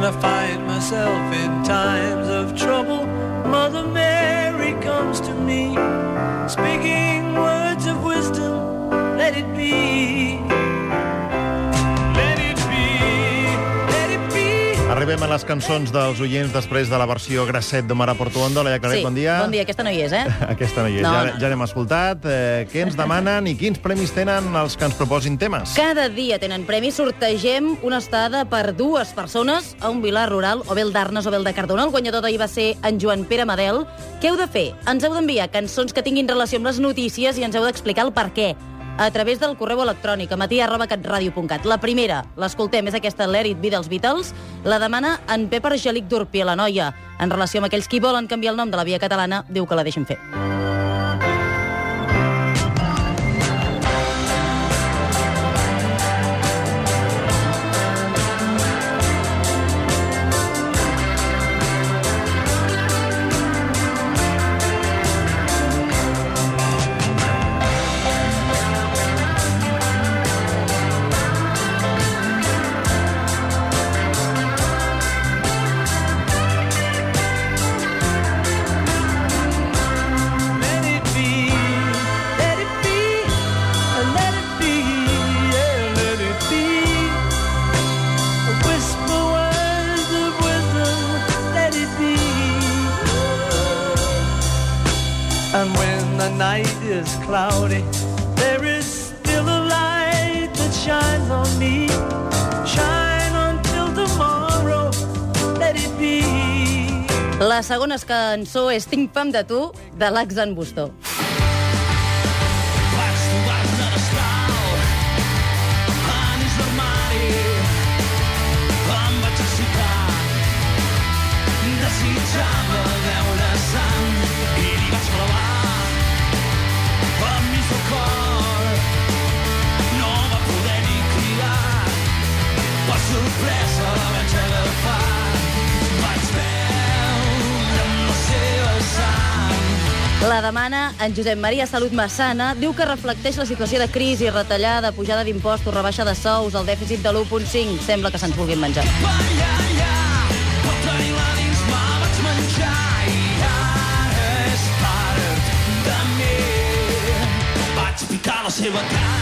When I find myself in times of trouble, Mother Mary comes to me, speaking words of wisdom, let it be. Escoltem a les cançons dels oients després de la versió grasset de Mara Portuondo. Laia Claret, sí, bon dia. Bon dia, aquesta no hi és, eh? Aquesta no hi és, No, ja, no, ja l'hem escoltat. Eh, què ens demanen i quins premis tenen els que ens proposin temes? Cada dia tenen premi, sortegem una estada per dues persones a un vilar rural, o bé el d'Arnes o bé el de Cardona. El guanyador d'ahir va ser en Joan Pere Madel. Què heu de fer? Ens heu d'enviar cançons que tinguin relació amb les notícies i ens heu d'explicar el per què a través del correu electrònic a matí arroba catradio.cat. La primera, l'escoltem, és aquesta Let It Be dels Beatles. La demana en Pep Argelic d'Urpi, la noia. En relació amb aquells qui volen canviar el nom de la via catalana, diu que la deixen fer. Night is cloudy, there is still a light that shines on me. Shine until tomorrow, it be. La segona cançó és Tinc fam de tu, de l'Axan Bustó. La demana en Josep Maria Salut Massana diu que reflecteix la situació de crisi, retallada, pujada d'impostos, rebaixa de sous, el dèficit de l'1.5. Sembla que se'ns vulguin menjar. Seva carn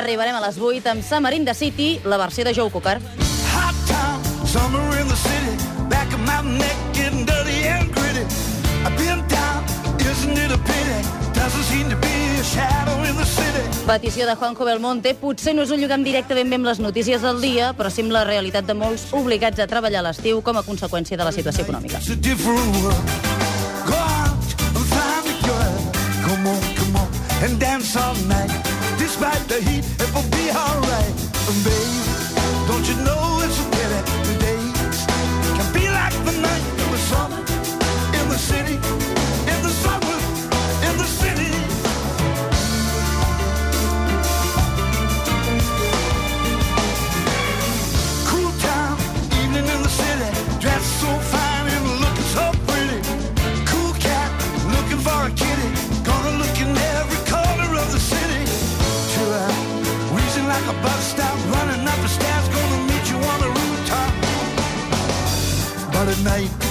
arribarem a les 8 amb Summer in the City, la versió de Joe Cocker. Hot town, summer in the city. Back of my neck getting dirty and gritty. I've been down, isn't it a pity? Doesn't seem to be a shadow in the city. Petició de Juanjo Belmonte. Potser no és un lligam directe ben bé amb les notícies del dia, però sim la realitat de molts obligats a treballar a l'estiu com a conseqüència de la situació econòmica. And dance all night. Despite the heat, it will be alright. Baby, ない